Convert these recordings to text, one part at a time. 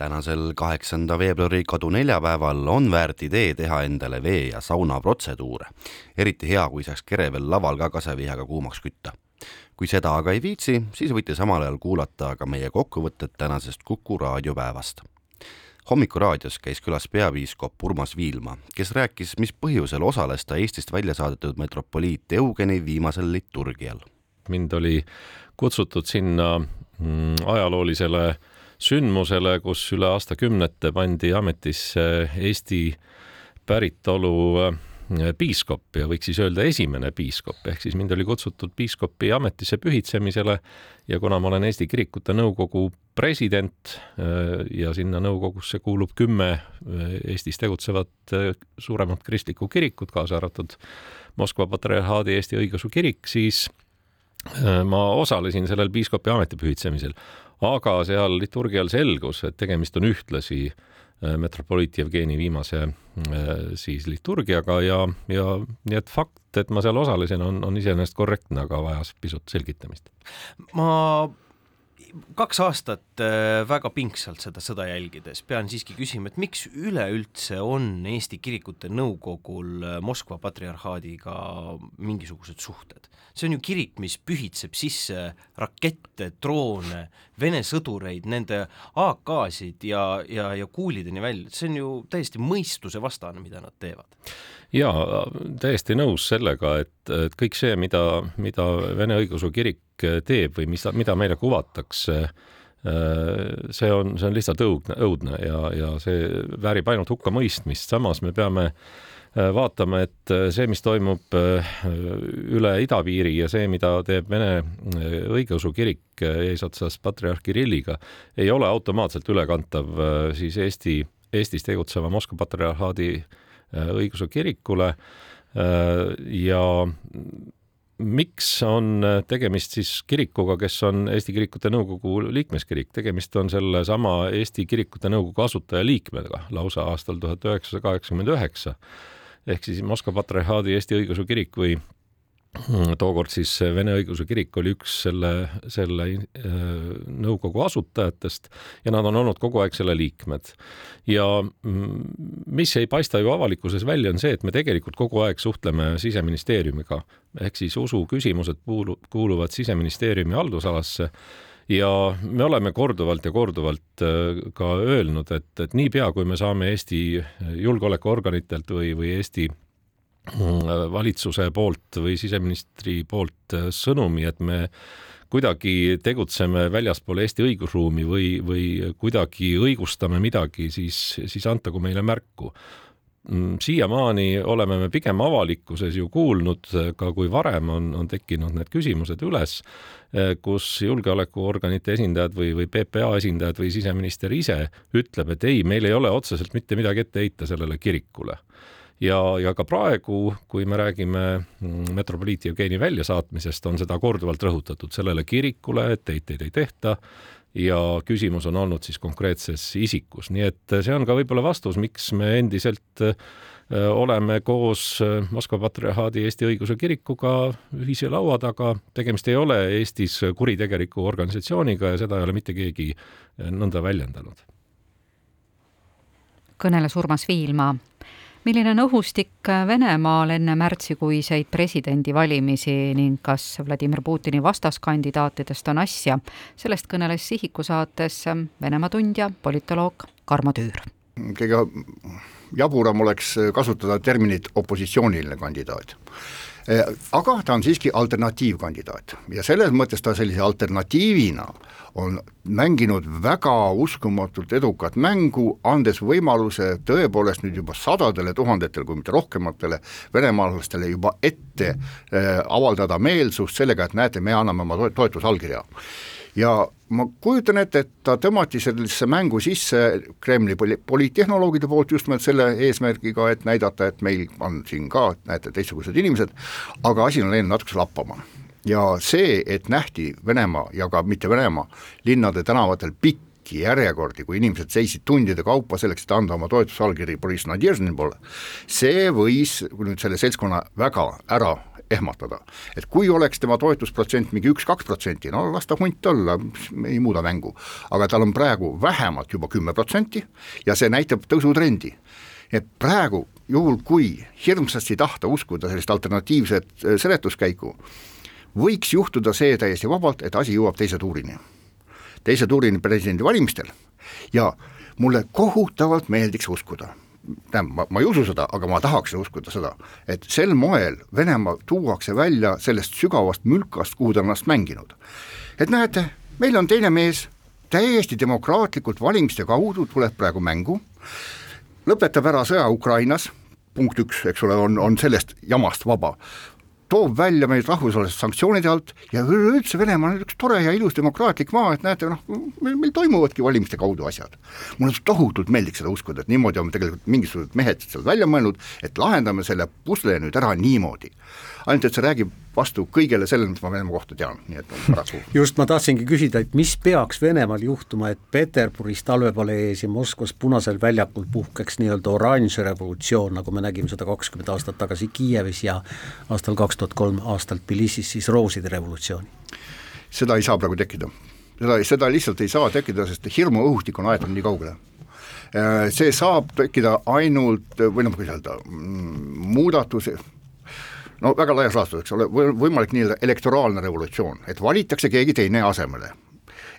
tänasel, kaheksanda veebruari koduneljapäeval on väärt idee teha endale vee- ja saunaprotseduure. eriti hea, kui saaks kere veel laval ka kasevihaga kuumaks kütta. kui seda aga ei viitsi, siis võite samal ajal kuulata ka meie kokkuvõtet tänasest Kuku raadiopäevast hommikuraadios käis külas peapiiskop Urmas Viilma, kes rääkis, mis põhjusel osales ta Eestist välja saadetud metropoliit Eugeni viimasel liturgial. mind oli kutsutud sinna mm, ajaloolisele sündmusele, kus üle aastakümnete pandi ametisse Eesti päritolu äh, piiskop ja võiks siis öelda esimene piiskop, ehk siis mind oli kutsutud piiskopi ametisse pühitsemisele ja kuna ma olen Eesti Kirikute Nõukogu president äh, ja sinna nõukogusse kuulub kümme äh, Eestis tegutsevat suuremat kristlikku kirikut, kaasa arvatud Moskva patriarhaadi Eesti õigeusu kirik, siis ma osalesin sellel piiskopi ametipühitsemisel aga seal liturgial selgus, et tegemist on ühtlasi äh, metropoliit Jevgeni viimase äh, siis liturgiaga ja, ja nii et fakt, et ma seal osalesin, on, on iseenesest korrektne, aga vajas pisut selgitamist. ma kaks aastat äh, väga pingsalt seda sõda jälgides pean siiski küsima, et miks üleüldse on Eesti Kirikute Nõukogul Moskva patriarhaadiga mingisugused suhted? see on ju kirik, mis pühitseb sisse rakette, droone, Vene sõdureid, nende AK-sid ja, ja, ja kuulideni välja, see on ju täiesti mõistusevastane, mida nad teevad. Jaa, täiesti nõus sellega, et, et kõik see, mida, mida Vene õigeusu kirik teeb või mis, mida meile kuvatakse, see on, see on lihtsalt õudne, õudne ja, ja see väärib ainult hukkamõistmist, samas me peame äh, Äh, vaatame, et äh, see, mis toimub äh, üle idapiiri ja see, mida teeb Vene õigeusu kirik eesotsas patriarh Kirilliga, ei ole automaatselt ülekantav siis Eesti, Eestis tegutseva Moskva patriarhaadi õigeusu kirikule ja miks on tegemist siis kirikuga, kes on Eesti Kirikute Nõukogu liikmeskirik, tegemist on sellesama Eesti Kirikute Nõukogu asutajaliikmega lausa aastal tuhat üheksasada kaheksakümmend üheksa. Ehk siis Moskva Patriarhaadi Eesti Õigeusu Kirik või tookord siis Vene Õigeusu Kirik oli üks selle, selle äh, nõukogu asutajatest ja nad on olnud kogu aeg selle liikmed. ja mm, mis ei paista ju avalikkuses välja, on see, et me tegelikult kogu aeg suhtleme siseministeeriumiga ehk siis usu küsimused kuulu-, kuuluvad siseministeeriumi haldusalasse ja me oleme korduvalt ja korduvalt äh, ka öelnud, et, et niipea, kui me saame Eesti julgeolekuorganitelt või, või Eesti valitsuse poolt või siseministri poolt sõnumi, et me kuidagi tegutseme väljaspool Eesti õigusruumi või, või kuidagi õigustame midagi, siis, siis antagu meile märku. Mm, siiamaani oleme me pigem avalikkuses ju kuulnud, ka kui varem on, on tekkinud need küsimused üles, eh, kus julgeolekuorganite esindajad või, või PPA esindajad või siseminister ise ütleb, et ei, meil ei ole otseselt mitte midagi ette heita sellele kirikule ja, ja ka praegu, kui me räägime mm, metropoliit Jevgeni väljasaatmisest, on seda korduvalt rõhutatud, sellele kirikule etteheiteid ei tehta. Ja küsimus on olnud siis konkreetses isikus, nii et see on ka võib-olla vastus, miks me endiselt äh, oleme koos äh, Moskva Patriarhaadi Eesti Õigeusu Kirikuga ühise laua taga, tegemist ei ole Eestis kuritegeliku organisatsiooniga ja seda ei ole mitte keegi äh, nõnda väljendanud. kõneles Urmas Viilma milline on õhustik Venemaal enne märtsikuiseid presidendivalimisi ning kas Vladimir Putini vastaskandidaatidest on asja, sellest kõneles Sihiku saates Venemaa tundja, politoloog Karmo Tüür. kõige jaburam oleks kasutada terminit opositsiooniline kandidaat aga ta on siiski alternatiivkandidaat. Ja selles mõttes ta sellise alternatiivina on mänginud väga uskumatult edukat mängu, andes võimaluse tõepoolest nüüd juba sadadele tuhandetele, kui mitte rohkematele venemaalastele juba ette äh, avaldada meelsust sellega, et näete, me anname oma to toetusallkirja ja ma kujutan ette, et ta tõmmati sellisesse mängu sisse Kremli poli-, poliittehnoloogide poolt just nimelt selle eesmärgiga, et näidata, et meil on siin ka, näete, teistsugused inimesed, aga asi on läinud natukese lappama. Ja see, et nähti Venemaa ja ka mitte Venemaa linnade tänavatel pikki järjekordi, kui inimesed seisid tundide kaupa selleks, et anda oma toetusallkiri Boriss Nadježnini poole, see võis nüüd selle seltskonna väga ära ehmatada. et kui oleks tema toetusprotsent mingi üks-kaks protsenti, no las ta hunt olla, ei muuda mängu. aga tal on praegu vähemalt juba kümme protsenti ja see näitab tõusutrendi. et praegu, juhul kui hirmsasti tahta uskuda sellist alternatiivset äh, seletuskäiku, võiks juhtuda see täiesti vabalt, et asi jõuab teise tuurini. teise tuurini presidendivalimistel ja mulle kohutavalt meeldiks uskuda tähendab, ma, ma ei usu seda, aga ma tahaks uskuda seda, et sel moel Venemaa tuuakse välja sellest sügavast mülkast, kuhu ta on ennast mänginud. et näete, meil on teine mees, täiesti demokraatlikult valimiste kaudu tuleb praegu mängu, lõpetab ära sõja Ukrainas, punkt üks, eks ole, on, on sellest jamast vaba toob välja meid rahvusvaheliste sanktsioonide alt ja üleüldse Venemaa on üks tore ja ilus demokraatlik maa, et näete, noh, meil, toimuvadki valimiste kaudu asjad. mulle tohutult meeldiks seda uskuda, et niimoodi on tegelikult mingisugused mehed seal välja mõelnud, et lahendame selle pusle nüüd ära niimoodi ainult et see räägib vastu kõigele sellele, mis ma Venemaa kohta tean, nii et paraku. just, ma tahtsingi küsida, et mis peaks Venemaal juhtuma, et Peterburis talvepalees ja Moskvas Punasel väljakul puhkeks nii-öelda oranž revolutsioon, nagu me nägime seda kakskümmend aastat tagasi Kiievis ja aastal kaks tuhat kolm aastal Tbilisis siis rooside revolutsiooni? seda ei saa praegu tekkida. seda, seda lihtsalt ei saa tekkida, sest hirmuõhustik on aetud nii kaugele äh, see saab tekkida ainult, või noh, kuidas öelda, mm, muudatus, no väga laias laastus, eks ole, võimalik nii-öelda elektoraalne revolutsioon, et valitakse keegi teine asemele.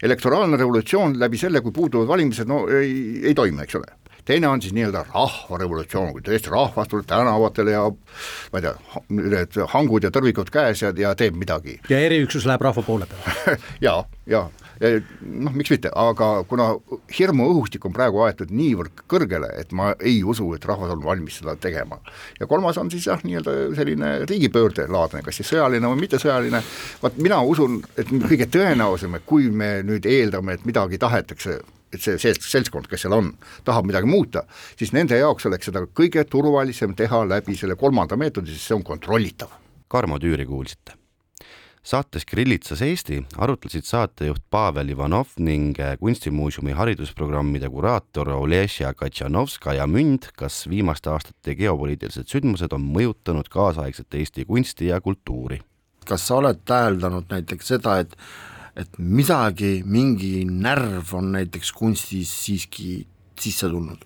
elektoraalne revolutsioon läbi selle, kui puuduvad valimised, no ei, ei toimi, eks ole teine on siis nii-öelda rahvarevolutsioon, kui tõesti rahvas tuleb tänavatele ja ma ei tea, need hangud ja tõrvikud käes ja, ja teeb midagi. ja eriüksus läheb rahva poole peale ja, ja noh, miks mitte, aga kuna hirmuõhustik on praegu aetud niivõrd kõrgele, et ma ei usu, et rahvas on valmis seda tegema. ja kolmas on siis jah, nii-öelda selline riigipöördelaadne, kas siis sõjaline või mittesõjaline, vaat mina usun, et kõige tõenäosam, et kui me nüüd eeldame, et midagi tahetakse et see, see seltskond, kes seal on, tahab midagi muuta, siis nende jaoks oleks seda kõige turvalisem teha läbi selle kolmanda meetodi, sest see on kontrollitav. Karmo Tüüri kuulsite saates Grillitsas Eesti arutlesid saatejuht Pavel Ivanov ning Kunstimuuseumi haridusprogrammide kuraator Olesja Katšanovskaja Münd, kas viimaste aastate geopoliitilised sündmused on mõjutanud kaasaegset Eesti kunsti ja kultuuri? kas sa oled täheldanud näiteks seda, et et midagi, mingi närv on näiteks kunstis siiski sisse tulnud?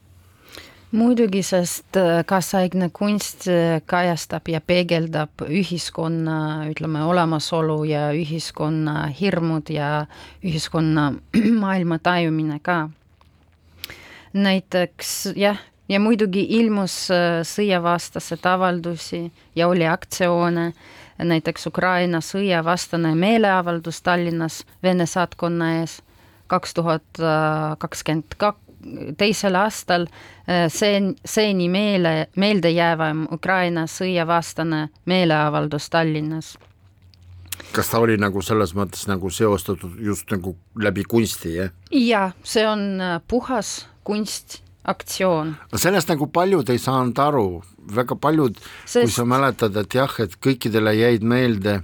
Muidugi, sest äh, kaasaegne kunst äh, kajastab ja peegeldab ühiskonna, ütleme, olemasolu ja ühiskonna hirmud ja ühiskonna maailma tajumine ka. näiteks jah, ja muidugi ilmus äh, sõjavastased avaldusi ja oli aktsioone, näiteks Ukraina sõjavastane meeleavaldus Tallinnas Vene saatkonna ees kaks tuhat kakskümmend kaks, teisel aastal äh, see, seeni meele, meeldejäävam Ukraina sõjavastane meeleavaldus Tallinnas. kas ta oli nagu selles mõttes nagu seostatud just nagu läbi kunsti, jah? jaa, see on äh, puhas kunst aktsioon. sellest nagu paljud ei saanud aru, väga paljud Sest..., kui sa mäletad, et jah, et kõikidele jäid meelde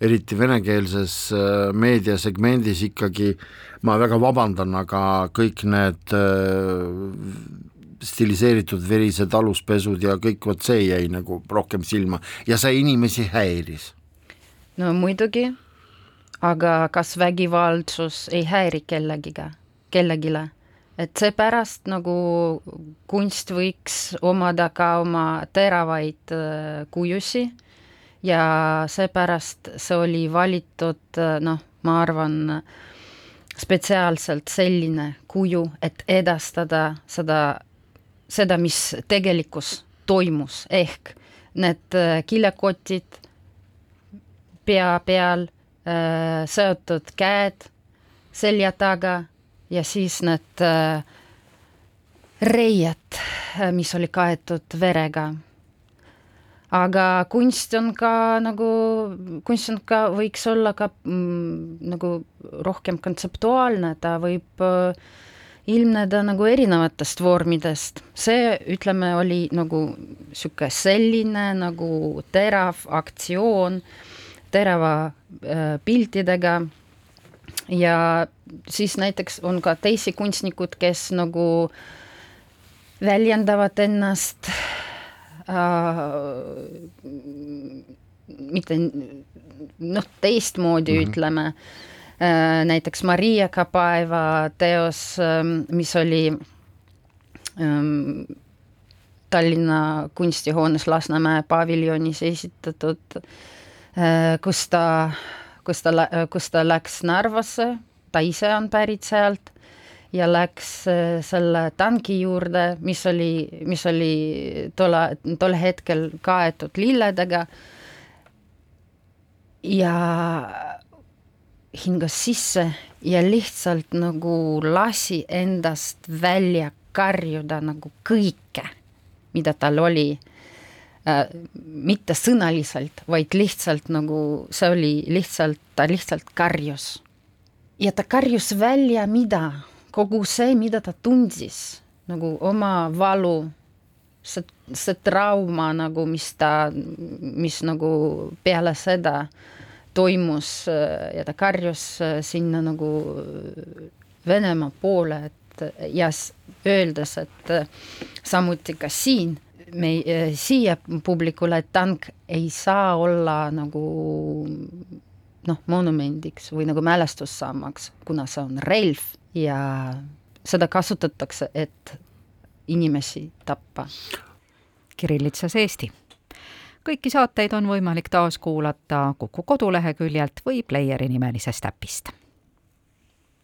eriti venekeelses äh, meediasegmendis ikkagi, ma väga vabandan, aga kõik need äh, stiliseeritud verised aluspesud ja kõik vot see jäi nagu rohkem silma ja see inimesi häiris. no muidugi, aga kas vägivaldsus ei häiri kellegiga, kellegile? et seepärast nagu kunst võiks omada ka oma teravaid äh, kujusi ja seepärast see oli valitud noh, ma arvan, spetsiaalselt selline kuju, et edastada seda, seda, mis tegelikkus toimus, ehk need äh, kilekotid pea peal, äh, seotud käed selja taga ja siis need äh, reied, mis oli kaetud verega aga kunst on ka nagu, kunst on ka, võiks olla ka mm, nagu rohkem kontseptuaalne, ta võib äh, ilmneda nagu erinevatest vormidest. see, ütleme, oli nagu niisugune selline nagu terav aktsioon, terava äh, piltidega ja siis näiteks on ka teisi kunstnikud, kes nagu väljendavad ennast Äh, mitte noh, teistmoodi mm -hmm. ütleme, äh, näiteks Maria Kapaeva teos, ähm, mis oli ähm, Tallinna kunstihoones Lasnamäe paviljonis esitatud, äh, kus ta, kus ta, kus ta läks Narvasse, ta ise on pärit sealt ja läks äh, selle tanki juurde, mis oli, mis oli tolle, tol hetkel kaetud lilledega ja hingas sisse ja lihtsalt nagu lasi endast välja karjuda nagu kõike, mida tal oli äh,. mitte sõnaliselt, vaid lihtsalt nagu see oli lihtsalt, ta lihtsalt karjus. ja ta karjus välja mida? Kogu see, mida ta tundis, nagu oma valu, see, see trauma nagu, mis ta, mis nagu peale seda toimus ja ta karjus sinna nagu Venemaa poole, et ja öeldes, et samuti ka siin me siia publikule, et tank ei saa olla nagu noh, monumendiks või nagu mälestussammaks, kuna see on relv ja seda kasutatakse, et inimesi tappa. Kirillitsas Eesti. kõiki saateid on võimalik taas kuulata Kuku koduleheküljelt või Playeri nimelisest äpist